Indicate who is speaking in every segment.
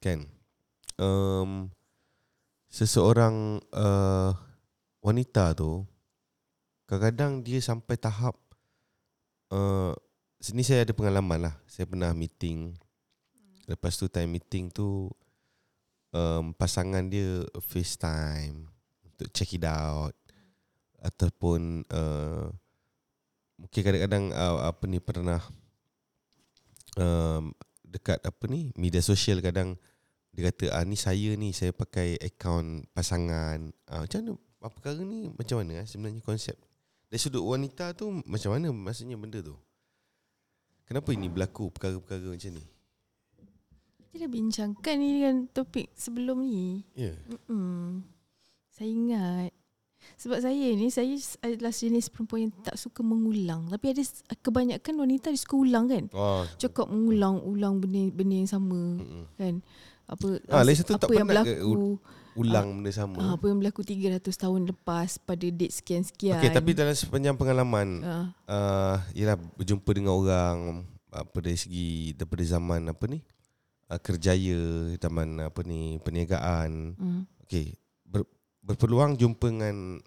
Speaker 1: kan? Um, seseorang uh, wanita tu kadang-kadang dia sampai tahap uh, sini saya ada pengalaman lah. Saya pernah meeting. Lepas tu time meeting tu um, pasangan dia FaceTime untuk check it out. Ataupun uh, mungkin kadang-kadang uh, apa ni pernah um, dekat apa ni media sosial kadang dia kata ah ni saya ni saya pakai akaun pasangan ah, macam mana apa perkara ni macam mana eh, sebenarnya konsep dari sudut wanita tu macam mana maksudnya benda tu kenapa ini berlaku perkara-perkara macam ni
Speaker 2: Kita dah bincangkan ni dengan topik sebelum ni.
Speaker 1: ya yeah.
Speaker 2: Mm-mm. Saya ingat. Sebab saya ni, saya adalah jenis perempuan yang tak suka mengulang. Tapi ada kebanyakan wanita dia suka ulang kan.
Speaker 1: oh
Speaker 2: Cakap mengulang-ulang benda-benda yang sama
Speaker 1: mm-mm.
Speaker 2: kan. Apa
Speaker 1: lagi satu
Speaker 2: apa
Speaker 1: tak
Speaker 2: yang
Speaker 1: penat ke
Speaker 2: berlaku.
Speaker 1: ulang benda sama
Speaker 2: Ah, apa yang berlaku 300 tahun lepas pada date sekian-sekian.
Speaker 1: Okey tapi dalam sepanjang pengalaman
Speaker 2: Ah,
Speaker 1: uh, Yalah berjumpa dengan orang Apa dari segi Daripada zaman apa ni uh, Kerjaya Zaman apa ni Perniagaan
Speaker 2: mm.
Speaker 1: Okey ber, Berpeluang jumpa dengan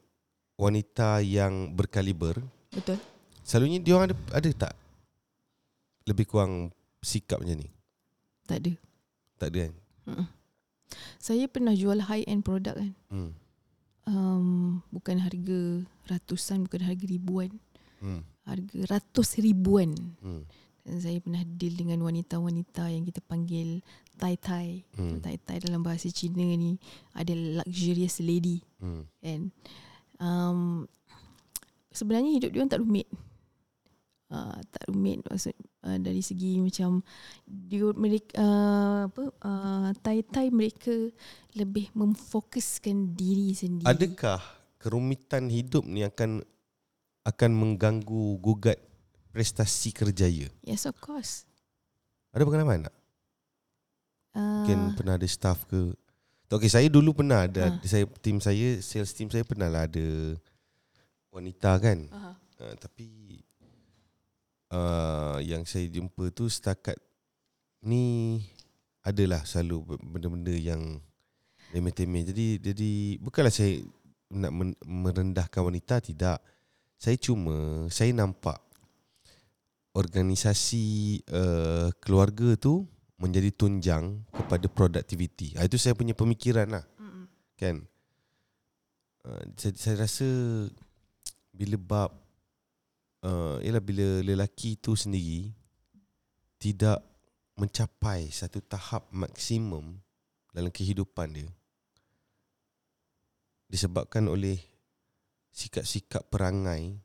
Speaker 1: Wanita yang berkaliber
Speaker 2: Betul.
Speaker 1: Selalunya dia orang ada, ada tak Lebih kurang Sikap macam ni
Speaker 2: Tak ada.
Speaker 1: Tak ada kan
Speaker 2: Mm-mm. Saya pernah jual high end produk kan.
Speaker 1: hmm.
Speaker 2: Um, bukan harga ratusan, bukan harga ribuan.
Speaker 1: Hmm.
Speaker 2: Harga ratus ribuan.
Speaker 1: Hmm.
Speaker 2: Dan saya pernah deal dengan wanita-wanita yang kita panggil tai-tai.
Speaker 1: Hmm.
Speaker 2: Tai-tai dalam bahasa Cina ni ada luxurious lady.
Speaker 1: Hmm.
Speaker 2: And um, sebenarnya hidup dia orang tak rumit. Uh, tak rumit maksud uh, dari segi macam dia mereka uh, apa uh, tai-tai mereka lebih memfokuskan diri sendiri.
Speaker 1: Adakah kerumitan hidup ni akan akan mengganggu gugat prestasi kerjaya?
Speaker 2: Yes of course.
Speaker 1: Ada pengalaman tak?
Speaker 2: Uh,
Speaker 1: Mungkin pernah ada staff ke? Tak, okay, saya dulu pernah ada.
Speaker 2: Ha.
Speaker 1: Saya tim saya sales team saya pernah lah ada wanita kan.
Speaker 2: uh,
Speaker 1: Uh, tapi uh, yang saya jumpa tu setakat ni adalah selalu benda-benda yang remeh-temeh. Jadi jadi bukanlah saya nak men- merendahkan wanita tidak. Saya cuma saya nampak organisasi uh, keluarga tu menjadi tunjang kepada produktiviti. Ah, itu saya punya pemikiran lah
Speaker 2: mm,
Speaker 1: kan uh, saya, saya rasa bila bab uh, ialah bila lelaki tu sendiri tidak mencapai satu tahap maksimum dalam kehidupan dia. Disebabkan oleh sikap-sikap perangai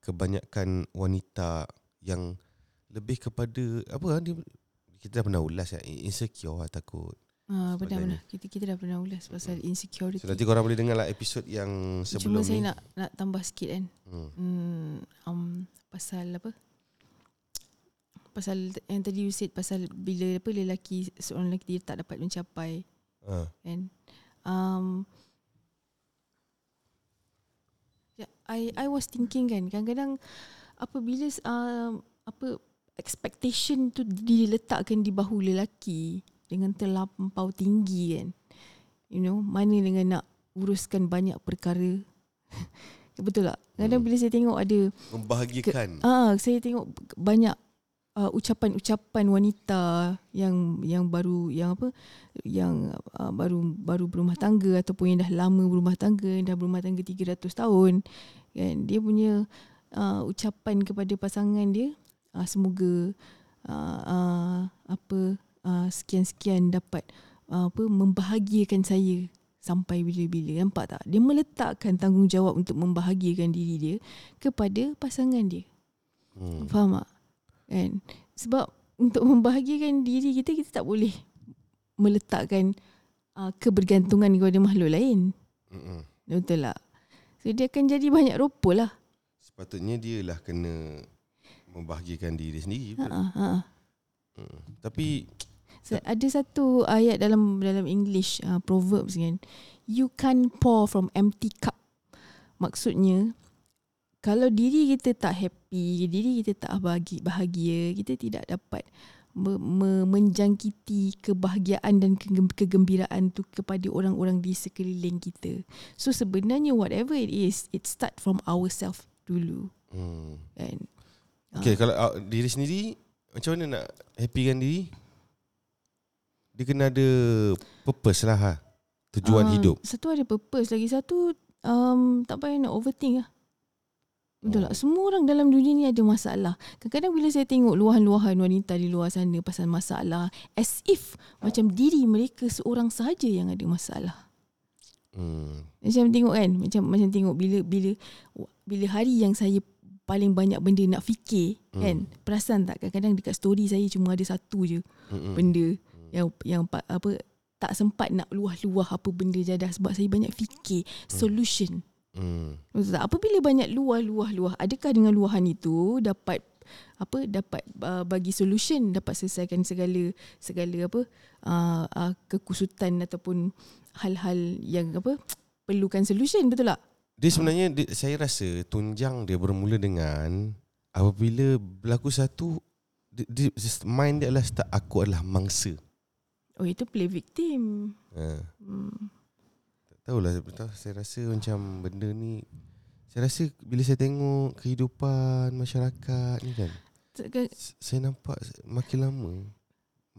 Speaker 1: kebanyakan wanita yang lebih kepada apa dia kita dah pernah ulas ya insecure lah takut
Speaker 2: uh,
Speaker 1: Sebagainya.
Speaker 2: pernah kita kita dah pernah ulas pasal insecurity.
Speaker 1: so nanti korang boleh dengar lah episod yang sebelum
Speaker 2: Cuma saya
Speaker 1: ni
Speaker 2: nak nak tambah sikit kan.
Speaker 1: hmm.
Speaker 2: Hmm, um, pasal apa? Pasal yang tadi you said pasal bila apa lelaki seorang lelaki dia tak dapat mencapai
Speaker 1: ha.
Speaker 2: kan. Um, yeah, I I was thinking kan kadang-kadang apabila um, apa expectation tu diletakkan di bahu lelaki dengan terlampau tinggi kan. You know, mana dengan nak uruskan banyak perkara. Betul tak? Kadang
Speaker 1: Hmm.
Speaker 2: bila saya tengok ada
Speaker 1: membahagiakan
Speaker 2: Ah, saya tengok banyak uh, ucapan-ucapan wanita yang yang baru yang apa yang uh, baru baru berumah tangga ataupun yang dah lama berumah tangga, dah berumah tangga 300 tahun kan dia punya uh, ucapan kepada pasangan dia uh, semoga uh, uh, apa uh, sekian-sekian dapat uh, apa membahagiakan saya sampai bila-bila nampak tak dia meletakkan tanggungjawab untuk membahagiakan diri dia kepada pasangan dia
Speaker 1: hmm.
Speaker 2: Faham tak? Kan? Sebab untuk membahagiakan diri kita, kita tak boleh meletakkan uh, kebergantungan kepada makhluk lain.
Speaker 1: Mm-mm.
Speaker 2: Betul tak? So dia akan jadi banyak ropol lah.
Speaker 1: sepatutnya dia lah kena membahagiakan diri sendiri
Speaker 2: Ha, ha, ha.
Speaker 1: hmm. tapi
Speaker 2: ada satu ayat dalam dalam English uh, proverbs kan. You can't pour from empty cup. Maksudnya kalau diri kita tak happy, diri kita tak bahagia, bahagia kita tidak dapat me, me, menjangkiti kebahagiaan dan kegem- kegembiraan tu kepada orang-orang di sekeliling kita. So sebenarnya whatever it is, it start from ourselves dulu.
Speaker 1: Hmm.
Speaker 2: Kan?
Speaker 1: Okay, kalau uh, diri sendiri macam mana nak happykan diri? Dia kena ada purpose lah ha. Tujuan
Speaker 2: Ah,
Speaker 1: hidup.
Speaker 2: Satu ada purpose, lagi satu um, tak payah nak overthink lah. Betul
Speaker 1: Oh.
Speaker 2: tak? Semua orang dalam dunia ni ada masalah. Kadang-kadang bila saya tengok luahan-luahan wanita di luar sana pasal masalah, as if macam diri mereka seorang sahaja yang ada masalah.
Speaker 1: Hmm.
Speaker 2: Macam tengok kan, macam macam tengok bila bila bila hari yang saya paling banyak benda nak fikir
Speaker 1: Hmm.
Speaker 2: kan. Perasan tak kadang-kadang dekat story saya cuma ada satu je
Speaker 1: Mm-mm.
Speaker 2: benda yang yang pa- apa tak sempat nak luah-luah apa benda jadah sebab saya banyak fikir solution.
Speaker 1: Hmm.
Speaker 2: Betul tak? Apabila banyak luah-luah-luah, adakah dengan luahan itu dapat apa dapat uh, bagi solution dapat selesaikan segala segala apa uh, uh, kekusutan ataupun hal-hal yang apa perlukan solution betul tak?
Speaker 1: Dia sebenarnya dia, saya rasa tunjang dia bermula dengan apabila berlaku satu dia, dia, mind dia adalah start aku adalah mangsa.
Speaker 2: Oh itu play victim.
Speaker 1: Ha.
Speaker 2: Hmm.
Speaker 1: Tak tahulah saya rasa macam benda ni saya rasa bila saya tengok kehidupan masyarakat ni kan
Speaker 2: Takkan-
Speaker 1: saya nampak makin lama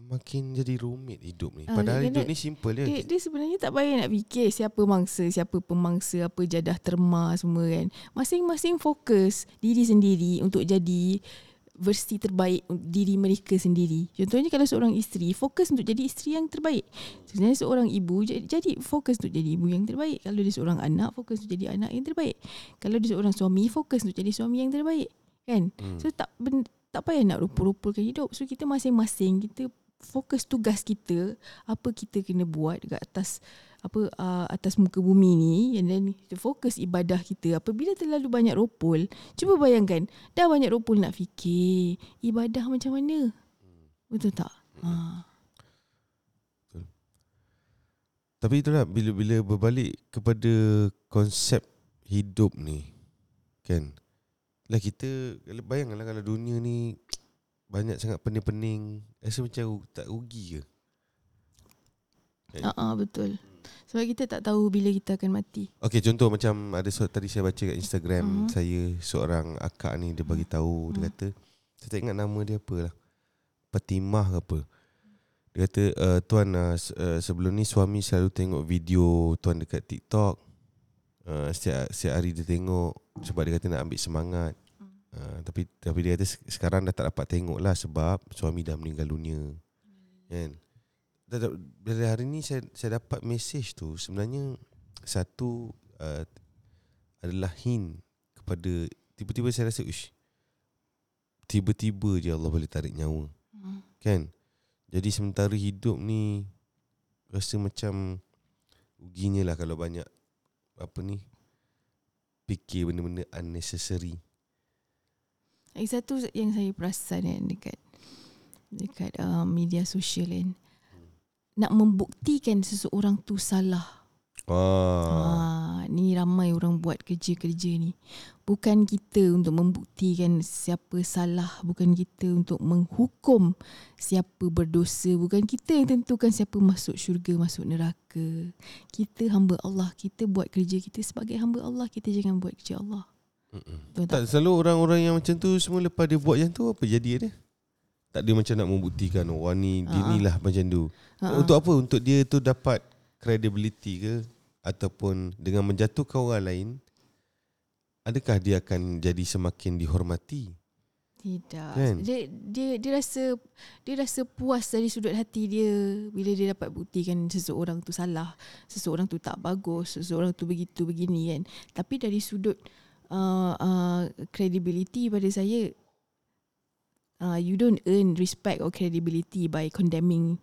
Speaker 1: makin jadi rumit hidup ni.
Speaker 2: Ah,
Speaker 1: Padahal hidup
Speaker 2: nak-
Speaker 1: ni simple.
Speaker 2: Dia, dia sebenarnya tak payah nak fikir siapa mangsa, siapa pemangsa, apa jadah terma semua kan. Masing-masing fokus diri sendiri untuk jadi versi terbaik diri mereka sendiri. Contohnya kalau seorang isteri fokus untuk jadi isteri yang terbaik. Sebenarnya seorang ibu jadi, fokus untuk jadi ibu yang terbaik. Kalau dia seorang anak fokus untuk jadi anak yang terbaik. Kalau dia seorang suami fokus untuk jadi suami yang terbaik. Kan?
Speaker 1: Hmm.
Speaker 2: So tak ben, tak payah nak rupa-rupakan hidup. So kita masing-masing kita fokus tugas kita apa kita kena buat dekat atas apa uh, atas muka bumi ni and then kita fokus ibadah kita apabila terlalu banyak ropol cuba bayangkan dah banyak ropol nak fikir ibadah macam mana? Betul tak? Ha.
Speaker 1: Tapi itulah bila bila berbalik kepada konsep hidup ni kan. Lah kita bayangkanlah kalau dunia ni banyak sangat pening-pening, rasa macam tak rugi ke?
Speaker 2: ah ah, betul sebab kita tak tahu bila kita akan mati
Speaker 1: Okey contoh macam ada so, tadi saya baca kat Instagram
Speaker 2: Mhm.
Speaker 1: saya seorang akak ni dia bagi tahu dia
Speaker 2: Mhm.
Speaker 1: kata saya tak ingat nama dia apa lah. Fatimah ke apa. Dia kata uh, tuan uh, se- sebelum ni suami selalu tengok video tuan dekat TikTok. Uh, setiap setiap hari dia tengok sebab dia kata nak ambil semangat. Uh, tapi tapi dia kata se- sekarang dah tak dapat tengok lah sebab suami dah meninggal dunia. Kan? Dah- dah- Dari hari ni saya saya dapat mesej tu. Sebenarnya satu uh, adalah hint kepada tiba-tiba saya rasa uish tiba-tiba je Allah boleh tarik nyawa.
Speaker 2: Hmm.
Speaker 1: kan? Jadi sementara hidup ni rasa macam ruginya lah kalau banyak apa ni fikir benda-benda unnecessary.
Speaker 2: Lagi satu yang saya perasan kan dekat dekat uh, media sosial kan nak membuktikan seseorang tu salah
Speaker 1: ah
Speaker 2: Ah, ni ramai orang buat kerja-kerja ni. Bukan kita untuk membuktikan siapa salah, bukan kita untuk menghukum siapa berdosa, bukan kita yang tentukan siapa masuk syurga, masuk neraka. Kita hamba Allah, kita buat kerja kita sebagai hamba Allah, kita jangan buat kerja Allah.
Speaker 1: Mm-mm. Tak
Speaker 2: tak?
Speaker 1: selalu orang-orang yang macam tu semua lepas dia buat yang tu apa jadi dia tak dia macam nak membuktikan oh wah ni dia
Speaker 2: Ah.
Speaker 1: ni lah macam tu
Speaker 2: Ha-ha.
Speaker 1: Untuk apa? Untuk dia tu dapat credibility ke ataupun dengan menjatuhkan orang lain adakah dia akan jadi semakin dihormati?
Speaker 2: Tidak.
Speaker 1: Kan?
Speaker 2: Dia dia dia rasa dia rasa puas dari sudut hati dia bila dia dapat buktikan seseorang tu salah, seseorang tu tak bagus, seseorang tu begitu begini kan. Tapi dari sudut uh, uh, credibility pada saya uh, you don't earn respect or credibility by condemning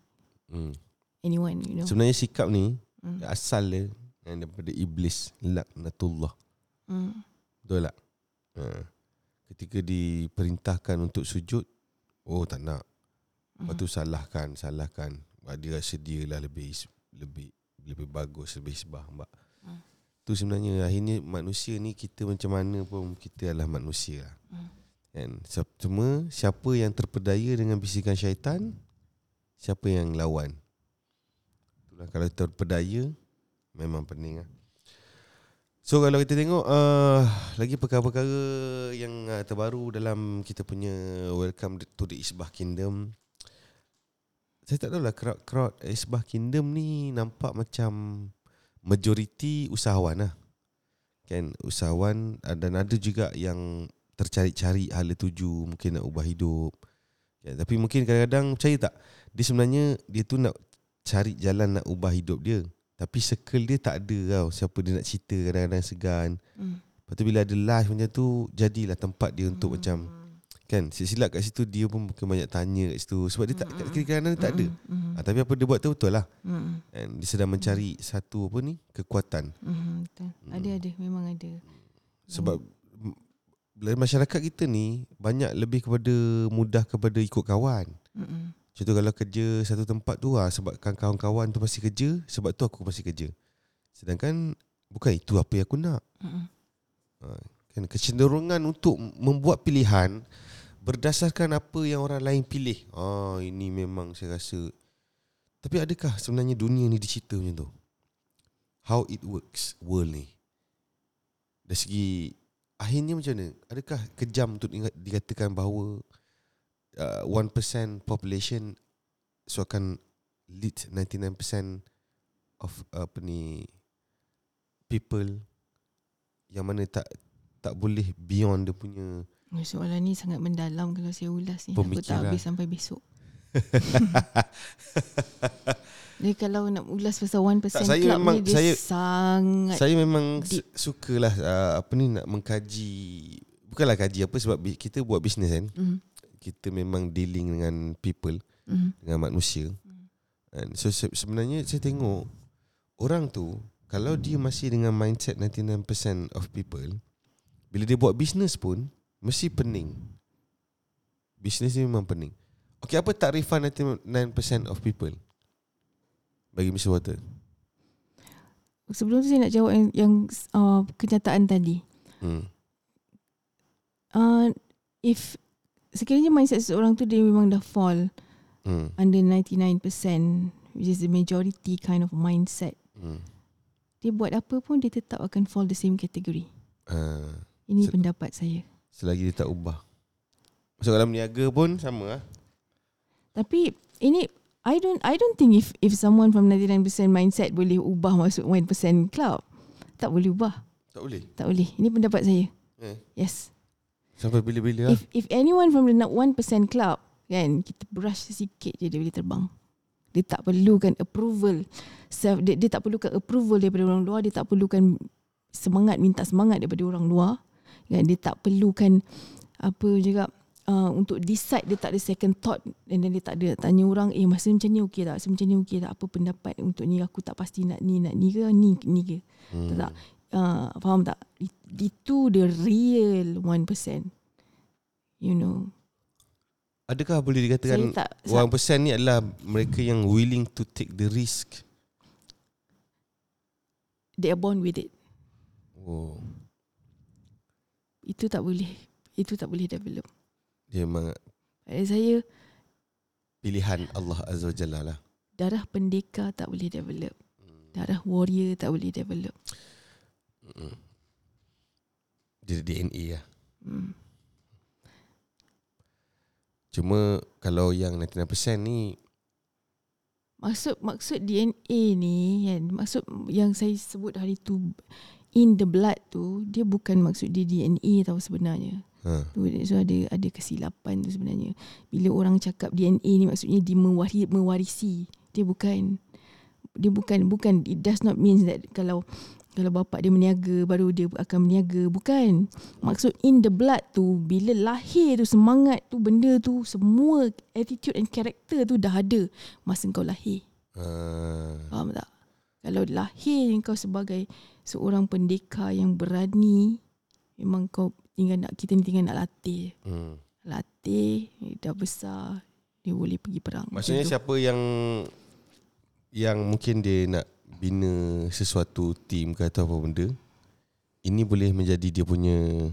Speaker 1: Hmm.
Speaker 2: anyone, you know.
Speaker 1: Sebenarnya sikap ni
Speaker 2: Hmm.
Speaker 1: asal dia yang daripada iblis laknatullah.
Speaker 2: Hmm.
Speaker 1: Betul tak? Ha. Ketika diperintahkan untuk sujud, oh tak nak. Lepas tu salahkan, salahkan. Wah, Dia rasa dia lah lebih lebih lebih bagus, lebih sebah. Mbak.
Speaker 2: Hmm.
Speaker 1: Tu sebenarnya akhirnya manusia ni kita macam mana pun kita adalah manusia. lah.
Speaker 2: Hmm.
Speaker 1: Kan? Cuma siapa yang terpedaya dengan bisikan syaitan, siapa yang lawan. Itulah kalau terpedaya memang pening lah. So kalau kita tengok uh, lagi perkara-perkara yang uh, terbaru dalam kita punya Welcome to the Isbah Kingdom. Saya tak tahu lah crowd-crowd Isbah Kingdom ni nampak macam majoriti usahawan lah. Kan usahawan uh, dan ada juga yang tercari-cari hala tuju mungkin nak ubah hidup. Ya, tapi mungkin kadang-kadang percaya tak dia sebenarnya dia tu nak cari jalan nak ubah hidup dia. Tapi circle dia tak ada tau Siapa dia nak cerita kadang-kadang segan
Speaker 2: Hmm.
Speaker 1: Lepas tu bila ada live macam tu Jadilah tempat dia untuk
Speaker 2: Hmm.
Speaker 1: macam Kan silap kat situ Dia pun mungkin banyak tanya kat situ Sebab dia tak kat kiri kanan dia tak ada
Speaker 2: Hmm.
Speaker 1: ha, Tapi apa dia buat tu betul lah
Speaker 2: Hmm.
Speaker 1: And Dia sedang mencari satu apa ni Kekuatan
Speaker 2: Hmm. Betul. Ada ada memang ada.
Speaker 1: Sebab masyarakat kita ni Banyak lebih kepada Mudah kepada ikut kawan
Speaker 2: Hmm.
Speaker 1: Contoh kalau kerja satu tempat tu ah sebabkan kawan-kawan tu masih kerja, sebab tu aku masih kerja. Sedangkan bukan itu apa yang aku nak.
Speaker 2: Hmm.
Speaker 1: Kan kecenderungan untuk membuat pilihan berdasarkan apa yang orang lain pilih. Ah ini memang saya rasa. Tapi adakah sebenarnya dunia ni dicipta macam tu? How it works world ni? Dari segi akhirnya macam mana? Adakah kejam untuk dikatakan bahawa uh, 1% population so akan lead 99% of uh, apa ni people yang mana tak tak boleh beyond dia punya
Speaker 2: Oh, Soalan ni sangat mendalam kalau saya ulas ni. Aku tak habis sampai besok. Jadi kalau nak ulas pasal 1%
Speaker 1: Tak, saya
Speaker 2: club
Speaker 1: memang-
Speaker 2: ni dia
Speaker 1: saya-
Speaker 2: sangat
Speaker 1: Saya memang
Speaker 2: deep.
Speaker 1: su- sukalah uh, apa ni nak mengkaji bukanlah kaji apa sebab kita buat bisnes kan.
Speaker 2: mm,
Speaker 1: Kita memang dealing dengan people,
Speaker 2: mm,
Speaker 1: dengan manusia. And so se- sebenarnya saya tengok orang tu kalau dia masih dengan mindset 99% of people bila dia buat bisnes pun mesti pening. Bisnes ni memang pening. Okay, apa takrifan 99% of people? Bagi Mr. Water.
Speaker 2: Sebelum tu saya nak jawab yang, yang uh, kenyataan tadi.
Speaker 1: Hmm.
Speaker 2: Uh, if sekiranya mindset seseorang tu dia memang dah fall
Speaker 1: Hmm.
Speaker 2: under 99% which is the majority kind of mindset.
Speaker 1: Hmm.
Speaker 2: Dia buat apa pun dia tetap akan fall the same category.
Speaker 1: Uh,
Speaker 2: Ini pendapat saya.
Speaker 1: selagi dia tak ubah. Masuk dalam niaga pun sama lah.
Speaker 2: Tapi ini I don't I don't think if if someone from 99% mindset boleh ubah masuk 1% club. Tak boleh ubah.
Speaker 1: Tak boleh.
Speaker 2: Tak boleh. Ini pendapat saya.
Speaker 1: Eh.
Speaker 2: Yes.
Speaker 1: Sampai bila-bila lah.
Speaker 2: If if anyone from the 1% club kan kita brush sikit je dia boleh terbang. Dia tak perlukan approval. Self, dia, dia tak perlukan approval daripada orang luar, dia tak perlukan semangat minta semangat daripada orang luar. Kan dia tak perlukan apa juga uh, untuk decide dia tak ada second thought dan dia tak ada tanya orang eh masa macam ni okey tak? Masa macam ni okey tak? Apa pendapat untuk ni aku tak pasti nak ni nak ni ke ni ni ke?
Speaker 1: Hmm.
Speaker 2: Tak tak. Uh, faham tak? It- Itu the real 1%. You know.
Speaker 1: Adakah boleh dikatakan
Speaker 2: saya tak
Speaker 1: One percent ni adalah mereka yang willing to take the risk.
Speaker 2: they are born with it.
Speaker 1: Oh,
Speaker 2: Itu tak boleh. Itu tak boleh develop.
Speaker 1: Dia memang
Speaker 2: Pada saya
Speaker 1: pilihan Allah Azza wa Jalla lah.
Speaker 2: darah pendekar tak boleh develop. Darah warrior tak boleh develop.
Speaker 1: Dia DNA lah.
Speaker 2: Hmm.
Speaker 1: Cuma kalau yang 99% ni
Speaker 2: Maksud maksud DNA ni kan maksud yang saya sebut hari tu in the blood tu dia bukan maksud dia DNA tau sebenarnya.
Speaker 1: Ha,
Speaker 2: Tu so ada ada kesilapan tu sebenarnya. Bila orang cakap DNA ni maksudnya dia mewarisi, mewarisi. Dia bukan dia bukan bukan it does not mean that kalau kalau bapak dia meniaga baru dia akan meniaga. Bukan. Maksud in the blood tu bila lahir tu semangat tu benda tu semua attitude and character tu dah ada masa kau lahir.
Speaker 1: Ha,
Speaker 2: faham tak? Kalau lahir kau sebagai seorang pendekar yang berani memang kau tinggal nak kita ni tinggal nak latih
Speaker 1: hmm.
Speaker 2: latih dah besar dia boleh pergi perang
Speaker 1: Maksudnya
Speaker 2: Macam tu.
Speaker 1: siapa yang yang mungkin dia nak bina sesuatu team ke atau apa benda ini boleh menjadi dia punya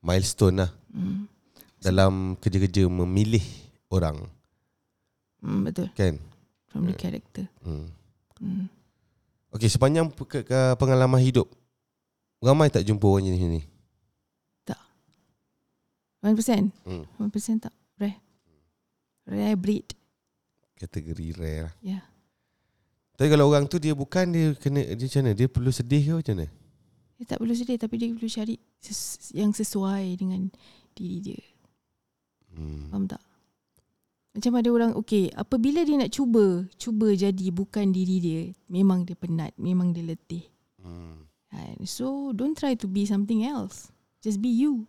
Speaker 1: milestone lah.
Speaker 2: hmm.
Speaker 1: dalam kerja-kerja memilih orang
Speaker 2: Hmm, betul.
Speaker 1: kan.
Speaker 2: From the character.
Speaker 1: Hmm.
Speaker 2: Hmm.
Speaker 1: Okey, sepanjang pengalaman hidup ramai tak jumpa orang jenis ni?
Speaker 2: 1%?
Speaker 1: Hmm.
Speaker 2: 1% tak. Rare. Rare breed.
Speaker 1: Kategori rare lah.
Speaker 2: Ya.
Speaker 1: Tapi kalau orang tu dia bukan dia kena dia macam mana? Dia perlu sedih ke macam mana?
Speaker 2: Dia tak perlu sedih tapi dia perlu cari ses- yang sesuai dengan diri dia.
Speaker 1: Hmm.
Speaker 2: Faham tak? Macam ada orang, okay, apabila dia nak cuba, cuba jadi bukan diri dia, memang dia penat, memang dia letih.
Speaker 1: Hmm.
Speaker 2: Kan? So, don't try to be something else. Just be you.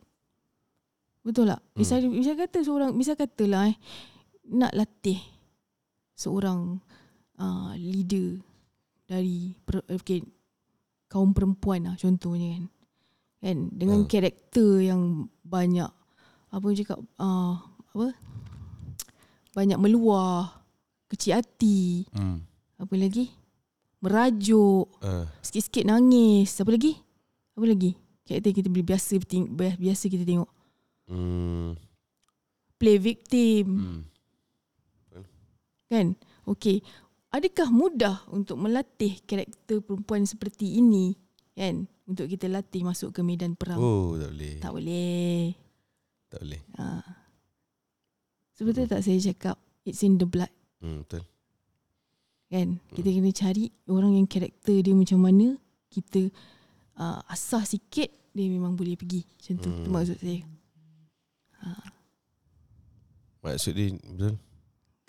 Speaker 2: Betul tak? Misal, misal kata seorang, misal katalah eh, nak latih seorang uh, leader dari per, okay, kaum perempuan lah contohnya kan. Kan? Dengan
Speaker 1: Ah.
Speaker 2: karakter yang banyak, apa orang cakap, uh, apa? Banyak meluah, kecil hati,
Speaker 1: Hmm.
Speaker 2: apa lagi? Merajuk,
Speaker 1: Uh,
Speaker 2: Sikit-sikit nangis. Apa lagi? Apa lagi? Karakter kita boleh biasa biasa kita tengok.
Speaker 1: Hmm.
Speaker 2: Play victim.
Speaker 1: Hmm.
Speaker 2: Kan? Okay. Adakah mudah untuk melatih karakter perempuan seperti ini? Kan? Untuk kita latih masuk ke medan perang.
Speaker 1: Oh, tak boleh.
Speaker 2: Tak boleh.
Speaker 1: Tak boleh.
Speaker 2: Ha. Sebetul tak saya cakap? It's in the blood.
Speaker 1: Hmm, betul.
Speaker 2: Kan? Kita kena cari orang yang karakter dia macam mana. Kita uh, asah sikit, dia memang boleh pergi. Macam tu.
Speaker 1: Hmm.
Speaker 2: Tu maksud saya.
Speaker 1: Maksud dia betul.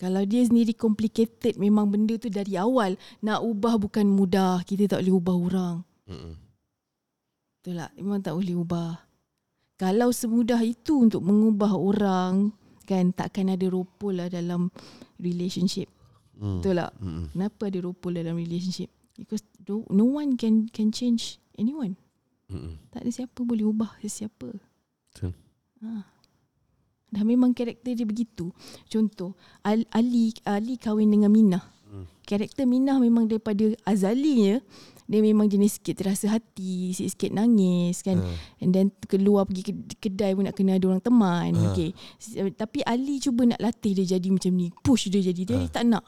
Speaker 2: Kalau dia sendiri complicated memang benda tu dari awal nak ubah bukan mudah. Kita tak boleh ubah orang.
Speaker 1: Hmm.
Speaker 2: Betul tak? Memang tak boleh ubah. Kalau semudah itu untuk mengubah orang kan takkan ada ropol lah dalam relationship.
Speaker 1: Hmm.
Speaker 2: Betul tak?
Speaker 1: Hmm.
Speaker 2: Kenapa ada ropol dalam relationship? Because no, no one can can change anyone.
Speaker 1: Hmm.
Speaker 2: Tak ada siapa boleh ubah sesiapa.
Speaker 1: Betul.
Speaker 2: Ha. Dah memang karakter dia begitu. Contoh, Al- Ali Ali kahwin dengan Minah.
Speaker 1: Hmm.
Speaker 2: Karakter Minah memang daripada azalinya dia memang jenis sikit terasa hati, sikit-sikit nangis kan.
Speaker 1: Ah.
Speaker 2: And then keluar pergi ke kedai pun nak kena ada orang teman.
Speaker 1: Ah.
Speaker 2: Okay. Tapi Ali cuba nak latih dia jadi macam ni. Push dia jadi. Dia
Speaker 1: Ah.
Speaker 2: tak nak.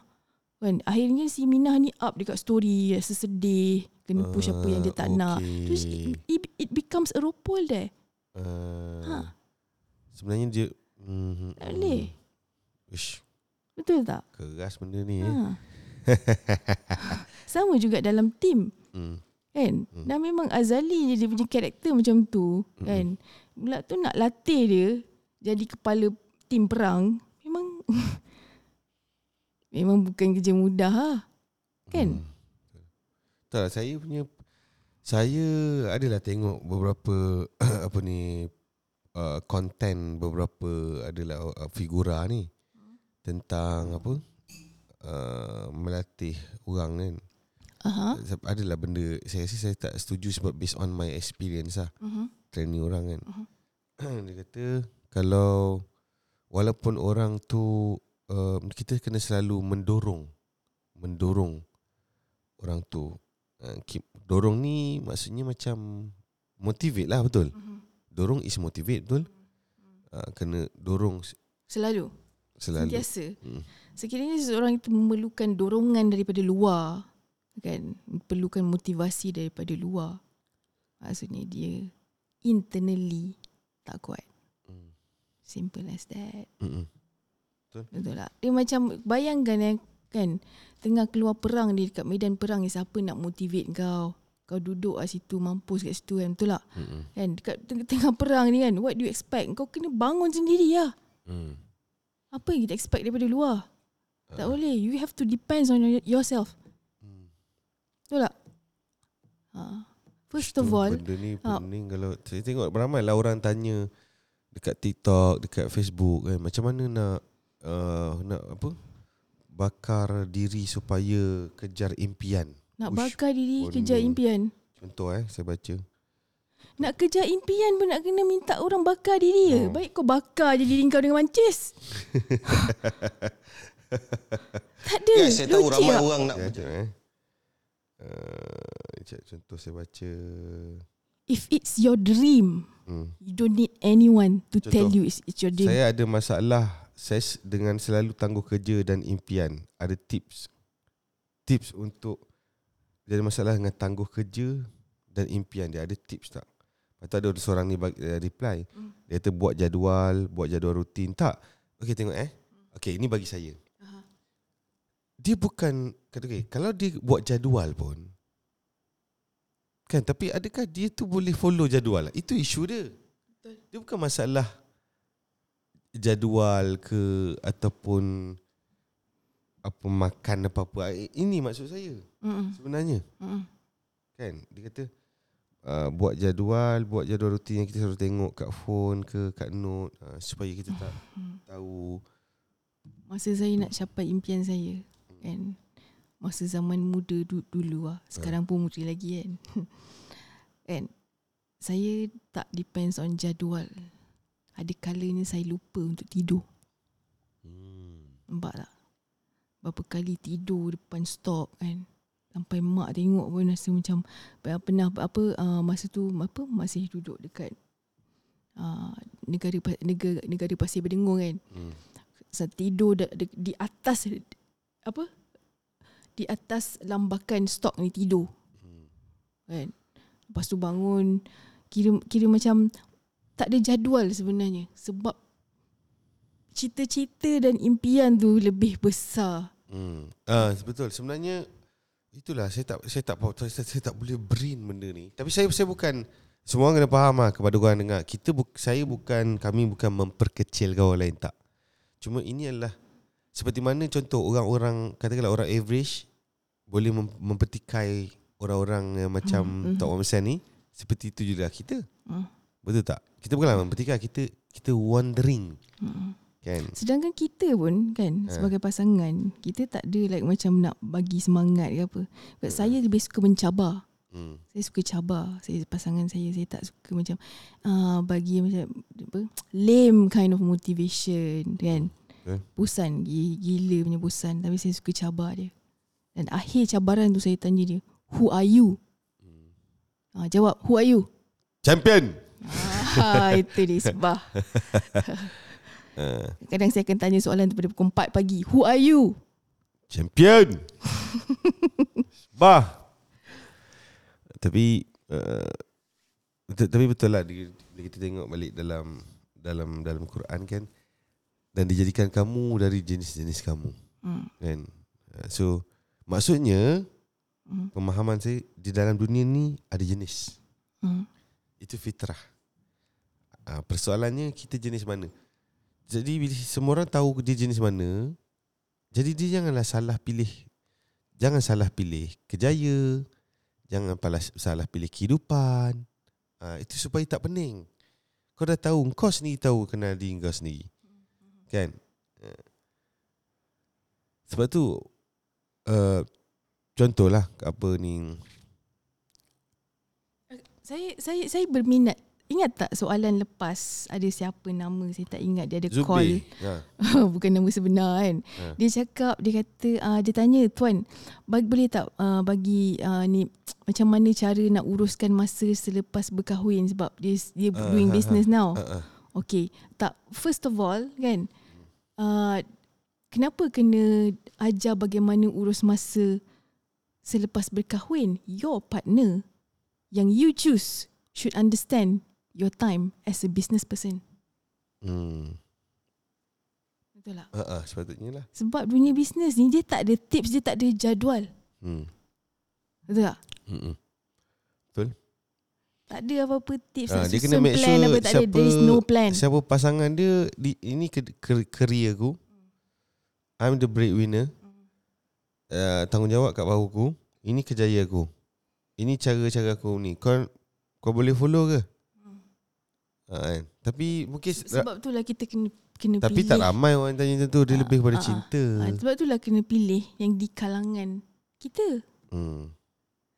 Speaker 2: Kan? Akhirnya si Minah ni up dekat story rasa sedih. Kena push apa yang dia tak nak.
Speaker 1: okay.
Speaker 2: Terus it, it, it becomes a ropol there.
Speaker 1: Uh,
Speaker 2: Ha.
Speaker 1: Sebenarnya dia hmm,
Speaker 2: Tak boleh.
Speaker 1: Uish,
Speaker 2: Betul tak?
Speaker 1: keras benda ni eh.
Speaker 2: Ha. Sama juga dalam team
Speaker 1: Hmm.
Speaker 2: kan. Dan memang Azali je dia punya karakter macam tu kan. Pula tu nak latih dia jadi kepala tim perang memang memang bukan kerja mudah lah. Kan?
Speaker 1: Hmm. Tak saya punya saya adalah tengok beberapa apa ni uh, konten beberapa adalah uh, figura ni tentang apa uh, melatih orang kan.
Speaker 2: Aha.
Speaker 1: Sebab Adalah benda saya rasa saya tak setuju sebab based on my experience lah
Speaker 2: Uh-huh.
Speaker 1: training orang kan. Dia kata kalau walaupun orang tu uh, kita kena selalu mendorong mendorong orang tu. Uh, keep, dorong ni maksudnya macam motivate lah betul.
Speaker 2: Uh-huh.
Speaker 1: Dorong is motivate betul. Uh, kena dorong
Speaker 2: Selalu.
Speaker 1: selalu.
Speaker 2: Sentiasa.
Speaker 1: Hmm.
Speaker 2: Sekiranya seseorang itu memerlukan dorongan daripada luar, kan, perlukan motivasi daripada luar. Maksudnya dia internally tak kuat.
Speaker 1: Hmm.
Speaker 2: Simple as that.
Speaker 1: Mm-mm.
Speaker 2: Betul tak? Dia macam bayangkan eh, kan, tengah keluar perang dia dekat medan perang ni siapa nak motivate kau? Kau duduk kat situ mampus kat situ kan, betul tak?
Speaker 1: Mm-mm.
Speaker 2: Kan dekat tengah, perang ni kan, what do you expect? Kau kena bangun sendiri lah.
Speaker 1: Mm.
Speaker 2: Apa yang kita expect daripada luar? Tak
Speaker 1: Ah.
Speaker 2: boleh. You have to depends on your- yourself.
Speaker 1: Mm.
Speaker 2: Betul tak? Ha. First
Speaker 1: Tu
Speaker 2: of all,
Speaker 1: benda ni
Speaker 2: ah.
Speaker 1: pening kalau saya tengok ramai lah orang tanya dekat TikTok, dekat Facebook kan macam mana nak uh, nak apa? bakar diri supaya kejar impian.
Speaker 2: Nak
Speaker 1: Ush,
Speaker 2: bakar diri kejar impian.
Speaker 1: Contoh eh saya baca.
Speaker 2: Nak kejar impian pun nak kena minta orang bakar diri je.
Speaker 1: Oh.
Speaker 2: Baik kau bakar je diri kau dengan mancis. tak ada.
Speaker 3: Ya, saya tahu ramai orang nak
Speaker 1: Ya, sekejap, eh. Uh, sekejap, contoh saya baca
Speaker 2: if it's your dream,
Speaker 1: Hmm.
Speaker 2: you don't need anyone to
Speaker 1: Contoh,
Speaker 2: tell you it's, it's your dream.
Speaker 1: Saya ada masalah saya dengan selalu tangguh kerja dan impian. Ada tips. Tips untuk dia ada masalah dengan tangguh kerja dan impian dia. Ada tips tak? Lepas tu ada seorang ni bagi, uh, reply.
Speaker 2: Hmm.
Speaker 1: Dia kata buat jadual, buat jadual rutin. Tak. Okey tengok eh. Okey ini bagi saya.
Speaker 2: Aha.
Speaker 1: Dia bukan kata okay, kalau dia buat jadual pun kan tapi adakah dia tu boleh follow jadual? Itu isu dia.
Speaker 2: Betul.
Speaker 1: Dia bukan masalah jadual ke ataupun apa makan apa-apa. Ini maksud saya
Speaker 2: Mm-mm.
Speaker 1: sebenarnya.
Speaker 2: Mm-mm.
Speaker 1: kan. Dia kata uh, buat jadual, buat jadual rutin yang kita selalu tengok kat phone ke kat note uh, supaya kita tak
Speaker 2: Hmm.
Speaker 1: tahu.
Speaker 2: Masa saya nak capai impian saya kan? Masa zaman muda du- dulu lah. Sekarang pun muda lagi kan? Kan? Saya tak depends on jadual. Ada kalanya saya lupa untuk tidur.
Speaker 1: Hmm.
Speaker 2: nampak tak? Berapa kali tidur depan stok kan sampai mak tengok pun rasa macam pernah apa uh, masa tu apa masih duduk dekat uh, negara negara negara Pasir Berdengung kan
Speaker 1: Hmm.
Speaker 2: saya tidur di, di, di atas apa di atas lambakan stok ni tidur
Speaker 1: Hmm.
Speaker 2: kan lepas tu bangun kira kira macam tak ada jadual sebenarnya sebab cita-cita dan impian tu lebih besar
Speaker 1: Hmm. Ah betul sebenarnya itulah saya tak saya tak saya, saya, saya tak boleh brain benda ni. Tapi saya saya bukan semua orang kena faham lah kepada orang dengar. Kita bu, saya bukan kami bukan memperkecilkan orang lain tak. Cuma ini adalah seperti mana contoh orang-orang katakanlah orang average boleh mem, mempertikai orang-orang yang macam
Speaker 2: Hmm,
Speaker 1: hmm. Tok Hussein ni seperti itu juga kita.
Speaker 2: Hmm.
Speaker 1: Betul tak? Kita bukanlah mempertikai kita kita wondering
Speaker 2: Hmm.
Speaker 1: Kan.
Speaker 2: sedangkan kita pun kan
Speaker 1: Ha.
Speaker 2: sebagai pasangan kita tak ada like macam nak bagi semangat ke apa. But saya lebih suka mencabar.
Speaker 1: Hmm.
Speaker 2: saya suka cabar. Saya pasangan saya saya tak suka macam uh, bagi macam apa lame kind of motivation kan.
Speaker 1: Okay.
Speaker 2: bosan gi- gila punya bosan. Tapi saya suka cabar dia. Dan akhir cabaran tu saya tanya dia who are you? Uh, jawab who are you?
Speaker 1: Champion.
Speaker 2: ah, itu dia sebab
Speaker 1: Uh,
Speaker 2: kadang saya akan tanya soalan tu pada pukul 4 pagi. Who are you?
Speaker 1: Champion! Bah! Tapi uh, Tapi betul lah Bila kita tengok balik dalam Dalam dalam Quran kan Dan dijadikan kamu dari jenis-jenis kamu
Speaker 2: hmm.
Speaker 1: kan? Uh, So Maksudnya
Speaker 2: Hmm.
Speaker 1: Pemahaman saya Di dalam dunia ni Ada jenis.
Speaker 2: Hmm.
Speaker 1: Itu fitrah. Uh, Persoalannya Kita jenis mana Jadi bila semua orang tahu Dia jenis mana Jadi dia janganlah salah pilih Jangan salah pilih Kejaya Jangan salah pilih kehidupan. Uh, Itu supaya tak pening. Kau dah tahu Kau sendiri tahu Kenal diri kau sendiri. Kan? Uh, Sebab tu uh, Contohlah Apa ni.
Speaker 2: Saya saya saya berminat ingat tak soalan lepas ada siapa nama saya tak ingat dia ada call
Speaker 1: Zubir ha.
Speaker 2: bukan nama sebenar kan.
Speaker 1: Ha.
Speaker 2: Dia cakap dia kata uh, dia tanya tuan bagi boleh tak uh, bagi uh, ni macam mana cara nak uruskan masa selepas berkahwin sebab dia dia
Speaker 1: Ah,
Speaker 2: doing
Speaker 1: ha, ha.
Speaker 2: business now.
Speaker 1: Uh, uh.
Speaker 2: Okay, tak first of all kan uh, kenapa kena ajar bagaimana urus masa selepas berkahwin? Your partner yang you choose should understand your time as a business person.
Speaker 1: Hmm.
Speaker 2: Betul tak?
Speaker 1: Uh, uh, sepatutnya lah
Speaker 2: Sebab dunia bisnes ni dia tak ada tips, dia tak ada jadual.
Speaker 1: hmm.
Speaker 2: Betul tak?
Speaker 1: Mm-mm.
Speaker 2: Tak ada apa-apa tips nak
Speaker 1: dia kena make
Speaker 2: plan
Speaker 1: sure
Speaker 2: apa tak ada. There is
Speaker 1: siapa-
Speaker 2: no plan.
Speaker 1: Siapa pasangan dia di, Ini career aku I'm the breadwinner uh, Tanggungjawab kat bahu aku Ini kejaya aku Ini cara-cara aku ni Kau kau boleh follow ke? Uh, kan? Tapi mungkin
Speaker 2: Sebab tu lah kita kena kena
Speaker 1: Tapi
Speaker 2: pilih.
Speaker 1: tak ramai orang tanya macam tu Dia
Speaker 2: Ah,
Speaker 1: lebih pada
Speaker 2: ah, ah.
Speaker 1: cinta
Speaker 2: Ah, sebab tu lah kena pilih yang di kalangan kita.
Speaker 1: hmm.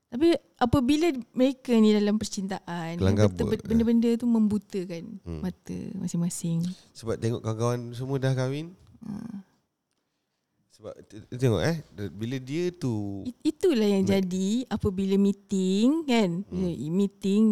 Speaker 2: Tapi apabila mereka ni dalam percintaan, benda-benda tu membutakan
Speaker 1: Hmm.
Speaker 2: mata masing-masing.
Speaker 1: Sebab tengok kawan-kawan semua dah kahwin
Speaker 2: Ah.
Speaker 1: Sebab tengok eh bila dia tu
Speaker 2: It- Itulah yang jadi apabila meeting kan hmm. meeting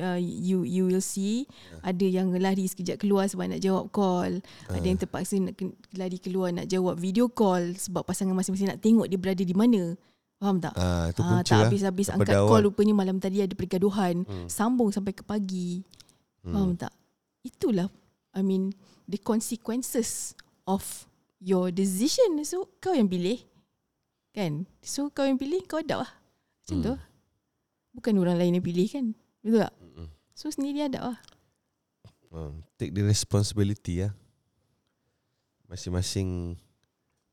Speaker 2: uh, you you will see ada yang lari sekejap keluar sebab nak jawab call ada yang terpaksa nak lari keluar nak jawab video call sebab pasangan masing-masing nak tengok dia berada di mana faham tak
Speaker 1: ah
Speaker 2: Ah,
Speaker 1: punca
Speaker 2: tak
Speaker 1: lah.
Speaker 2: habis-habis
Speaker 1: Daripada
Speaker 2: angkat
Speaker 1: awal.
Speaker 2: call rupanya malam tadi ada pergaduhan hmm. sambung sampai ke pagi hmm. faham tak itulah I mean the consequences of your decision so kau yang pilih kan so kau yang pilih kau adab lah macam
Speaker 1: Hmm.
Speaker 2: tu bukan orang lain yang pilih kan betul tak
Speaker 1: Mm-mm.
Speaker 2: so sendiri adab lah
Speaker 1: Ah, take the responsibility ya. Masing-masing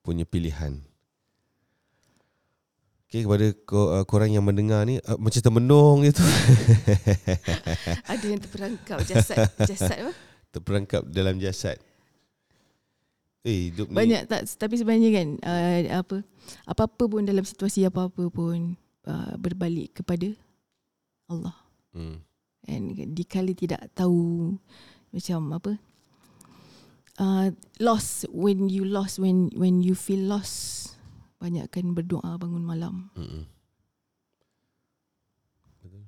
Speaker 1: punya pilihan. Okay, kepada uh, korang yang mendengar ni uh, macam termenung je tu
Speaker 2: ada yang terperangkap jasad jasad apa
Speaker 1: terperangkap dalam jasad. Eh, hidup ni
Speaker 2: Banyak tak tapi sebenarnya kan uh, apa apa-apa pun dalam situasi apa-apa pun uh, berbalik kepada Allah.
Speaker 1: Hmm.
Speaker 2: And dikala tidak tahu macam apa uh, lost when you lost when when you feel lost banyakkan berdoa bangun malam.
Speaker 1: Mm-mm. Betul.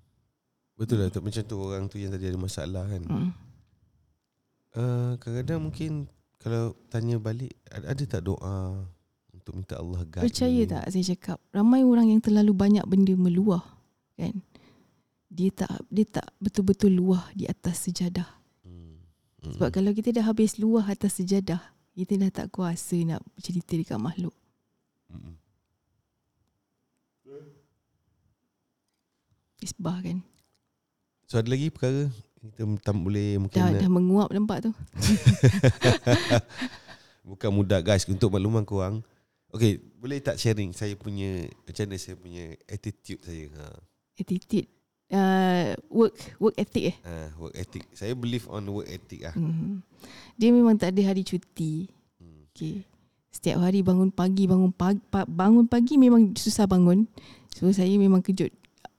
Speaker 1: Betul lah tak macam tu orang tu yang tadi ada masalah kan.
Speaker 2: Hmm.
Speaker 1: Uh, kadang-kadang mungkin kalau tanya balik ada, tak doa untuk minta Allah guide
Speaker 2: Percaya
Speaker 1: ni?
Speaker 2: tak saya cakap ramai orang yang terlalu banyak benda meluah kan. Dia tak dia tak betul-betul luah di atas sejadah.
Speaker 1: Hmm.
Speaker 2: Sebab kalau kita dah habis luah atas sejadah, kita dah tak kuasa nak cerita dekat makhluk.
Speaker 1: Mm-mm.
Speaker 2: Isbah kan.
Speaker 1: So ada lagi perkara kita tak boleh mungkin
Speaker 2: Dah,
Speaker 1: nak,
Speaker 2: dah menguap nampak tu.
Speaker 1: bukan mudah guys untuk makluman korang. Okay, boleh tak sharing saya punya macam mana saya punya attitude saya. Ha.
Speaker 2: Attitude. Uh, work work ethic eh.
Speaker 1: ha work ethic. Saya believe on work ethic ah.
Speaker 2: Hmm. Dia memang tak ada hari cuti.
Speaker 1: Hmm.
Speaker 2: Okay. Setiap hari bangun pagi, bangun pagi, bangun pagi memang susah bangun. So saya memang kejut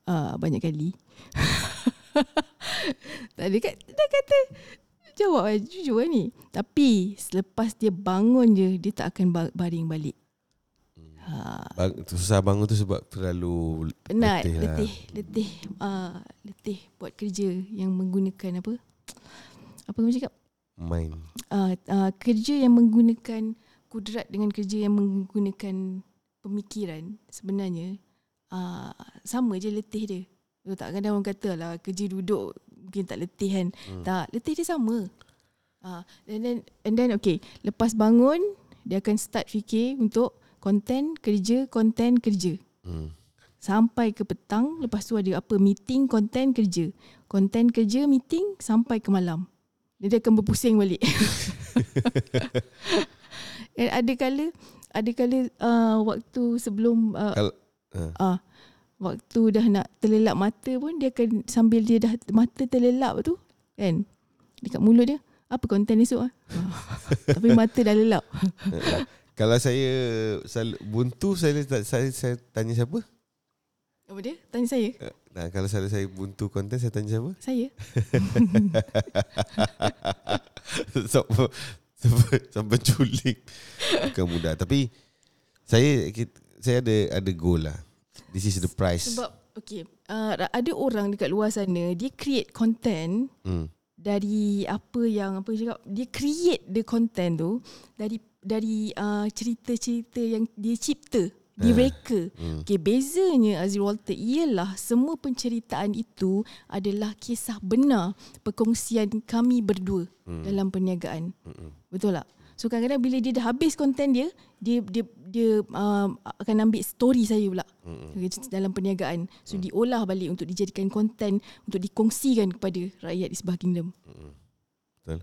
Speaker 2: uh, banyak kali. tak ada kat, dah kata jawab lah, jujur lah ni. Tapi selepas dia bangun je, dia tak akan ba- baring balik. Ha,
Speaker 1: Bang, susah bangun tu sebab terlalu
Speaker 2: penat,
Speaker 1: Letih lah.
Speaker 2: letih, letih, uh, letih buat kerja yang menggunakan apa? Apa kamu cakap?
Speaker 1: main.
Speaker 2: uh, uh, kerja yang menggunakan kudrat dengan kerja yang menggunakan pemikiran sebenarnya uh, sama je letih dia. Tak? Kadang orang kata lah kerja duduk mungkin tak letih kan. Hmm. Tak, letih dia sama. Uh, and then and then okay, lepas bangun dia akan start fikir untuk konten kerja, konten kerja.
Speaker 1: Hmm.
Speaker 2: Sampai ke petang, lepas tu ada apa meeting, konten kerja. Konten kerja, meeting sampai ke malam. Dia akan berpusing balik. Dan ada kala ada kala uh, waktu sebelum uh,
Speaker 1: Kal- uh,
Speaker 2: uh, waktu dah nak terlelap mata pun dia akan sambil dia dah mata terlelap tu kan dekat mulut dia apa konten esok ah. Tapi mata dah lelap.
Speaker 1: kalau saya buntu saya, tak- saya saya tanya siapa?
Speaker 2: Apa dia? Tanya saya.
Speaker 1: Nah, kalau selalu saya buntu konten saya tanya siapa?
Speaker 2: Saya.
Speaker 1: sampai sampai sampai culik. Bukan mudah tapi saya saya ada ada goal lah. This is the price.
Speaker 2: Sebab okay, uh, ada orang dekat luar sana dia create content
Speaker 1: hmm.
Speaker 2: dari apa yang apa cakap dia create the content tu dari dari uh, cerita-cerita yang dia cipta dia reka.
Speaker 1: Hmm.
Speaker 2: Okay, bezanya Azri Walter ialah semua penceritaan itu adalah kisah benar perkongsian kami berdua hmm. dalam perniagaan.
Speaker 1: Hmm.
Speaker 2: Betul tak? So kadang-kadang bila dia dah habis konten dia, dia dia dia um, akan ambil story saya pula
Speaker 1: Hmm.
Speaker 2: mm. dalam perniagaan. So mm. diolah balik untuk dijadikan konten untuk dikongsikan kepada rakyat di sebelah kingdom.
Speaker 1: Betul.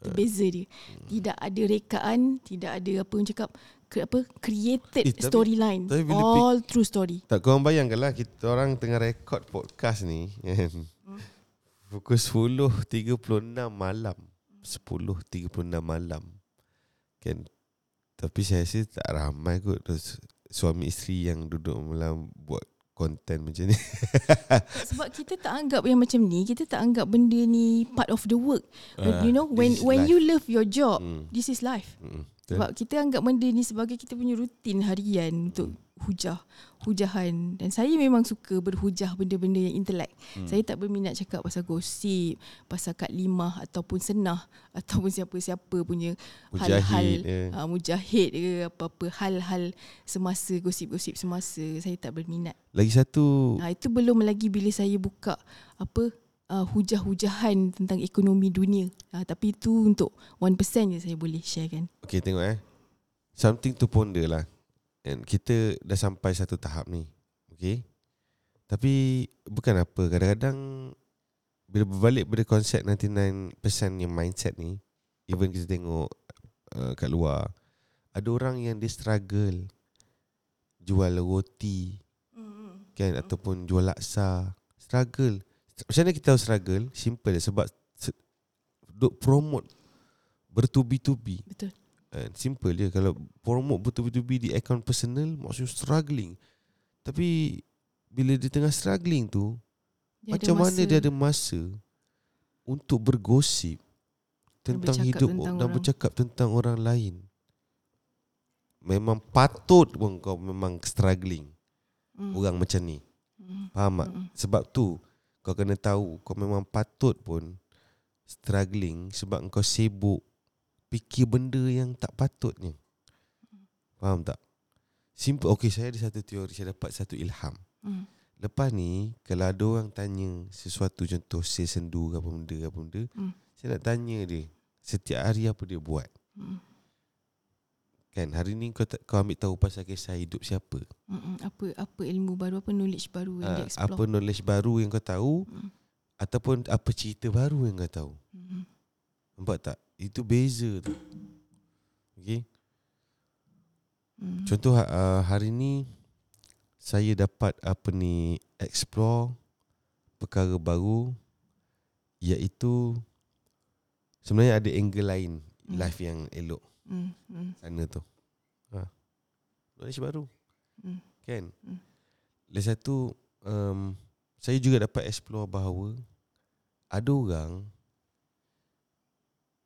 Speaker 2: Itu beza dia. Tidak ada rekaan, tidak ada apa yang cakap apa created
Speaker 1: Eh,
Speaker 2: storyline. All true story.
Speaker 1: Tak korang bayangkanlah kita orang tengah rekod podcast ni kan. Pukul 10.36 malam. 10.36 malam. Kan. Tapi saya rasa tak ramai kot terus suami isteri yang duduk malam buat konten macam ni.
Speaker 2: Sebab kita tak anggap yang macam ni, kita tak anggap benda ni part of the work.
Speaker 1: Ah,
Speaker 2: you know, when when
Speaker 1: life.
Speaker 2: you love your job,
Speaker 1: Hmm.
Speaker 2: this is life.
Speaker 1: Mm.
Speaker 2: Sebab kita anggap benda ni sebagai kita punya rutin harian untuk hujah, hujahan. Dan saya memang suka berhujah benda-benda yang intelek. Hmm. Saya tak berminat cakap pasal gosip, pasal Kak Limah ataupun Senah ataupun siapa-siapa punya
Speaker 1: Mujahid,
Speaker 2: hal-hal
Speaker 1: eh.
Speaker 2: uh, mujahid ke apa-apa hal-hal semasa gosip-gosip semasa saya tak berminat.
Speaker 1: Lagi satu
Speaker 2: Ha, itu belum lagi bila saya buka apa uh, hujah-hujahan tentang ekonomi dunia. Ha, tapi itu untuk 1% je saya boleh share kan.
Speaker 1: Okay tengok eh. Something to ponder lah. And kita dah sampai satu tahap ni Okay Tapi Bukan apa Kadang-kadang Bila berbalik pada konsep 99% yang mindset ni Even kita tengok uh, Kat luar Ada orang yang dia struggle Jual roti Kan? Ataupun jual laksa Struggle Macam mana kita tahu struggle Simple je Sebab se- Duk promote Bertubi-tubi
Speaker 2: Betul.
Speaker 1: And simple je Kalau promote betul-betul di account personal Maksudnya struggling Tapi Bila dia tengah struggling tu
Speaker 2: Dia
Speaker 1: Macam mana dia ada masa Untuk bergosip Tentang hidup
Speaker 2: tentang
Speaker 1: Dan
Speaker 2: orang.
Speaker 1: bercakap tentang orang lain Memang patut pun kau memang struggling
Speaker 2: Hmm.
Speaker 1: Orang macam ni
Speaker 2: Hmm.
Speaker 1: Faham tak?
Speaker 2: Hmm.
Speaker 1: Sebab tu Kau kena tahu Kau memang patut pun Struggling Sebab kau sibuk Fikir benda yang tak patutnya Faham tak? Simple Okay saya ada satu teori Saya dapat satu ilham
Speaker 2: Hmm.
Speaker 1: Lepas ni Kalau ada orang tanya Sesuatu contoh Saya sendu ke apa benda Apa benda
Speaker 2: Hmm.
Speaker 1: Saya nak tanya dia Setiap hari apa dia buat
Speaker 2: Hmm.
Speaker 1: Kan hari ni kau, tak, kau ambil tahu Pasal kisah hidup siapa
Speaker 2: Hmm. Apa apa ilmu baru, apa knowledge baru yang
Speaker 1: Ah,
Speaker 2: dia
Speaker 1: Apa
Speaker 2: explore.
Speaker 1: knowledge baru yang kau tahu
Speaker 2: Hmm.
Speaker 1: Ataupun apa cerita baru yang kau tahu
Speaker 2: Hmm.
Speaker 1: Nampak tak? Itu beza tu. Okay.
Speaker 2: Hmm.
Speaker 1: Contoh uh, hari ni saya dapat apa ni explore perkara baru iaitu sebenarnya ada angle lain
Speaker 2: Hmm.
Speaker 1: life yang elok
Speaker 2: Hmm. Hmm.
Speaker 1: sana tu. Ha. Knowledge baru.
Speaker 2: Hmm.
Speaker 1: Kan?
Speaker 2: Hmm.
Speaker 1: Lagi satu um, saya juga dapat explore bahawa ada orang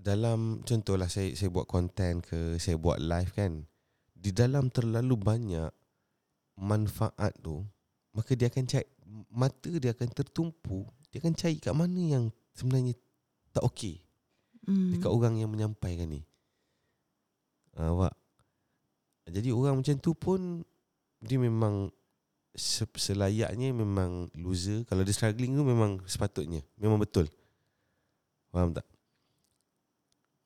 Speaker 1: dalam contohlah saya saya buat content ke saya buat live kan di dalam terlalu banyak manfaat tu maka dia akan cari mata dia akan tertumpu dia akan cari kat mana yang sebenarnya tak okey
Speaker 2: Hmm.
Speaker 1: dekat orang yang menyampaikan ni. Ha, awak. Jadi orang macam tu pun dia memang se- selayaknya memang loser. Kalau dia struggling tu memang sepatutnya. Memang betul. Faham tak?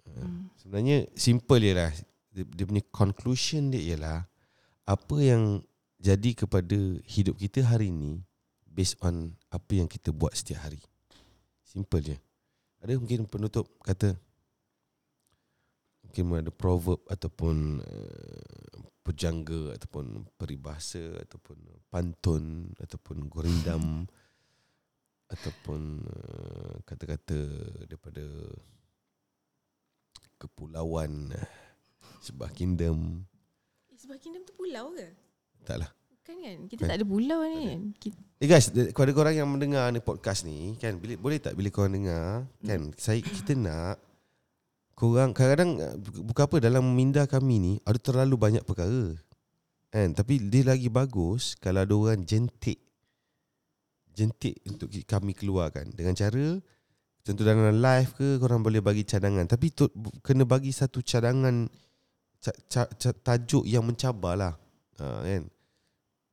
Speaker 1: Ha,
Speaker 2: Hmm.
Speaker 1: Sebenarnya simple je lah. Dia, dia punya conclusion dia ialah apa yang jadi kepada hidup kita hari ni based on apa yang kita buat setiap hari. Simple je. Ada mungkin penutup kata mungkin ada proverb ataupun uh, pejangga ataupun peribahasa ataupun pantun ataupun gurindam ataupun uh, kata-kata daripada kepulauan uh, sebuah kingdom
Speaker 2: Eh, Sebab Kingdom tu pulau ke?
Speaker 1: taklah
Speaker 2: Kan kan? Kita tak ada pulau ni kan? Kita,
Speaker 1: Eh guys, kepada korang yang mendengar ni podcast ni kan bila, boleh tak bila korang dengar kan saya kita nak korang kadang-kadang bu- bukan apa dalam minda kami ni ada terlalu banyak perkara. Kan tapi dia lagi bagus kalau ada orang jentik jentik untuk kami keluarkan dengan cara contoh dalam live ke korang boleh bagi cadangan tapi tu, kena bagi satu cadangan ca, ca, ca, tajuk yang mencabar lah ha, kan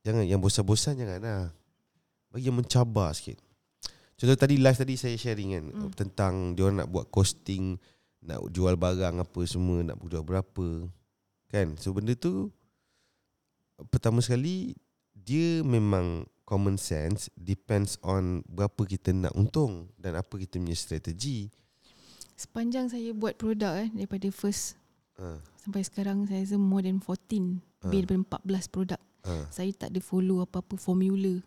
Speaker 1: jangan yang bosan-bosan jangan lah bagi yang mencabar sikit. Contoh tadi live tadi saya sharing kan
Speaker 2: Hmm.
Speaker 1: mm. tentang dia orang nak buat costing, nak jual barang apa semua, nak jual berapa. Kan? So benda tu pertama sekali dia memang common sense depends on berapa kita nak untung dan apa kita punya strategi.
Speaker 2: sepanjang saya buat produk eh, daripada first
Speaker 1: Ha,
Speaker 2: sampai sekarang saya rasa more than 14
Speaker 1: Ah.
Speaker 2: lebih daripada 14 produk.
Speaker 1: ha.
Speaker 2: Saya tak ada follow apa-apa formula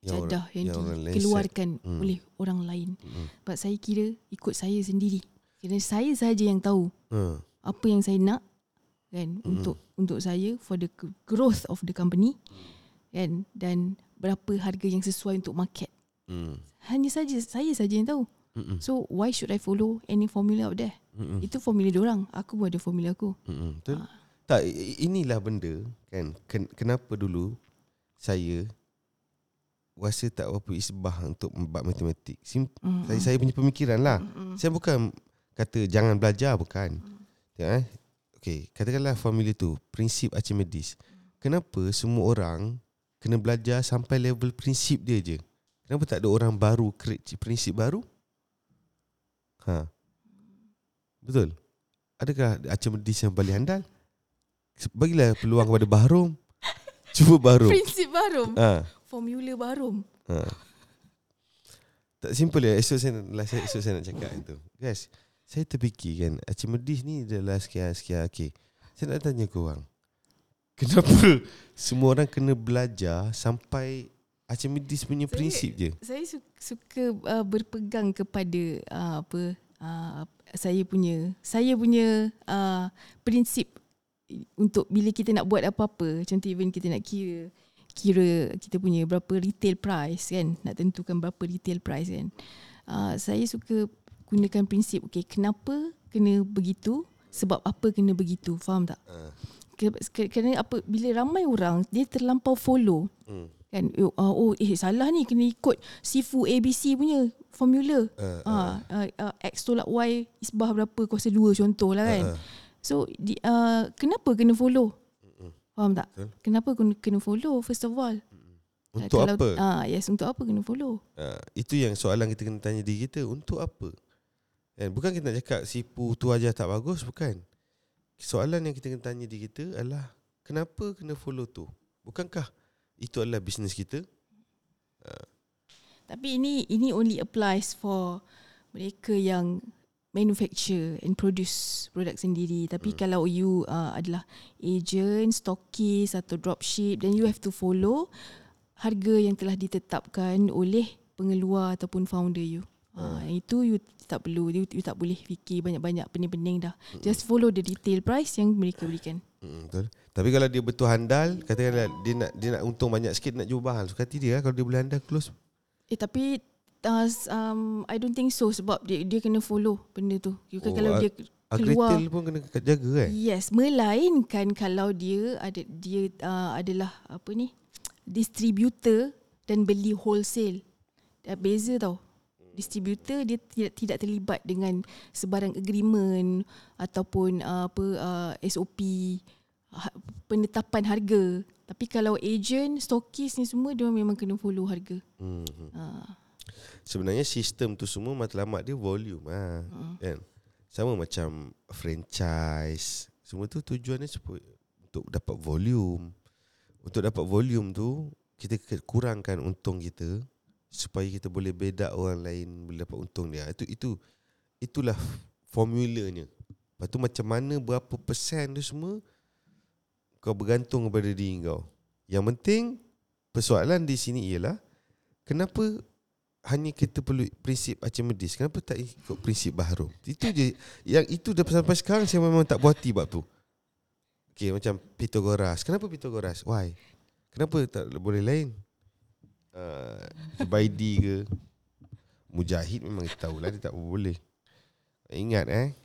Speaker 2: jadah yang,
Speaker 1: yang lain
Speaker 2: dikeluarkan
Speaker 1: Hmm.
Speaker 2: oleh orang lain.
Speaker 1: Hmm.
Speaker 2: Sebab saya kira ikut saya sendiri. Kira saya saja yang tahu
Speaker 1: Ha.
Speaker 2: apa yang saya nak kan
Speaker 1: Hmm.
Speaker 2: untuk untuk saya for the growth of the company kan dan berapa harga yang sesuai untuk market.
Speaker 1: Hmm.
Speaker 2: Hanya saja saya saja yang tahu.
Speaker 1: Mm-mm.
Speaker 2: So why should I follow any formula out there?
Speaker 1: Mm-mm.
Speaker 2: Itu formula dia orang. Aku pun ada formula aku.
Speaker 1: Mm-mm. Betul? Tak, i- i- inilah benda kan. Ken, kenapa dulu saya rasa tak berapa isbah untuk bab matematik. Sim,
Speaker 2: Mm.
Speaker 1: saya saya punya pemikiran lah.
Speaker 2: Mm-mm.
Speaker 1: Saya bukan kata jangan belajar bukan. Tengok eh. Okey, katakanlah formula tu, prinsip Archimedes. Kenapa semua orang kena belajar sampai level prinsip dia je? Kenapa tak ada orang baru create prinsip baru? Ha. Betul. Adakah Archimedes yang paling handal? Bagilah peluang kepada Bahrum. Cuba Bahrum.
Speaker 2: Prinsip barum.
Speaker 1: Ha.
Speaker 2: Formula barum.
Speaker 1: Ha. Tak simple ya. Esok saya, esok saya nak cakap itu. Guys, saya terfikir kan Archimedes ni adalah sekian-sekian. Okay. Saya nak tanya korang. Kenapa semua orang kena belajar sampai Archimedes punya
Speaker 2: Saya-
Speaker 1: prinsip je?
Speaker 2: Saya su- suka uh, berpegang kepada uh, apa uh, saya punya saya punya uh, prinsip untuk bila kita nak buat apa-apa contoh even kita nak kira kira kita punya berapa retail price kan nak tentukan berapa retail price kan uh, saya suka gunakan prinsip okay kenapa kena begitu sebab apa kena begitu faham tak?
Speaker 1: Uh,
Speaker 2: Ke- ke- kerana apa bila ramai orang dia terlampau follow.
Speaker 1: Hmm.
Speaker 2: kan? Oh, uh, oh eh salah ni kena ikut sifu ABC punya formula.
Speaker 1: Uh,
Speaker 2: ah uh, uh, x tolak y isbah berapa kuasa 2 contoh lah kan
Speaker 1: uh,
Speaker 2: so di, uh, kenapa kena follow? Faham tak?
Speaker 1: Betul.
Speaker 2: kenapa kena kena follow first of all?
Speaker 1: Untuk
Speaker 2: Kalau-
Speaker 1: apa?
Speaker 2: ah yes untuk apa kena follow?
Speaker 1: Uh, itu yang soalan kita kena tanya diri kita. Untuk apa? Kan? Bukan kita nak cakap sipu tu aja tak bagus. Bukan. Soalan yang kita kena tanya diri kita adalah kenapa kena follow tu? Bukankah itu adalah bisnes kita?
Speaker 2: tapi ini ini only applies for mereka yang manufacture and produce produk sendiri tapi hmm. kalau you uh, adalah agent stockist atau dropship then you have to follow harga yang telah ditetapkan oleh pengeluar ataupun founder you uh, itu you tak perlu you, you tak boleh fikir banyak-banyak pening-pening dah just follow the retail price yang mereka berikan
Speaker 1: Hmm, betul. Tapi kalau dia betul handal, katakanlah dia nak dia nak untung banyak sikit nak jual mahal. Suka hati dia kalau dia boleh handal close.
Speaker 2: eh tapi uh, um, I don't think so sebab dia dia kena follow benda tu you kan
Speaker 1: Oh,
Speaker 2: kalau dia keluar
Speaker 1: retail pun kena jaga kan?
Speaker 2: Yes, melainkan kalau dia ada dia uh, adalah apa ni? distributor dan beli wholesale. Dah beza tau. Distributor dia tidak tidak terlibat dengan sebarang agreement ataupun uh, apa uh, SOP ha, penetapan harga. Tapi kalau agent, stokis ni semua dia memang kena follow harga.
Speaker 1: Hmm.
Speaker 2: Uh,
Speaker 1: Sebenarnya sistem tu semua matlamat dia volume ha.
Speaker 2: Hmm.
Speaker 1: Kan? Sama macam franchise. Semua tu tujuannya supaya untuk dapat volume. Untuk dapat volume tu kita kurangkan untung kita supaya kita boleh bedak orang lain boleh dapat untung dia. Itu itu itulah formulanya. Lepas tu macam mana berapa persen tu semua kau bergantung kepada diri kau. Yang penting persoalan di sini ialah kenapa hanya kita perlu prinsip Archimedes? Kenapa tak ikut prinsip Bahrum itu je. Yang itu dah sampai sekarang saya memang tak hati bab tu. Okay macam Pythagoras kenapa Pythagoras why? Kenapa tak boleh lain uh, Zubaidi ke? Mujahid memang kita tahulah dia tak boleh ingat eh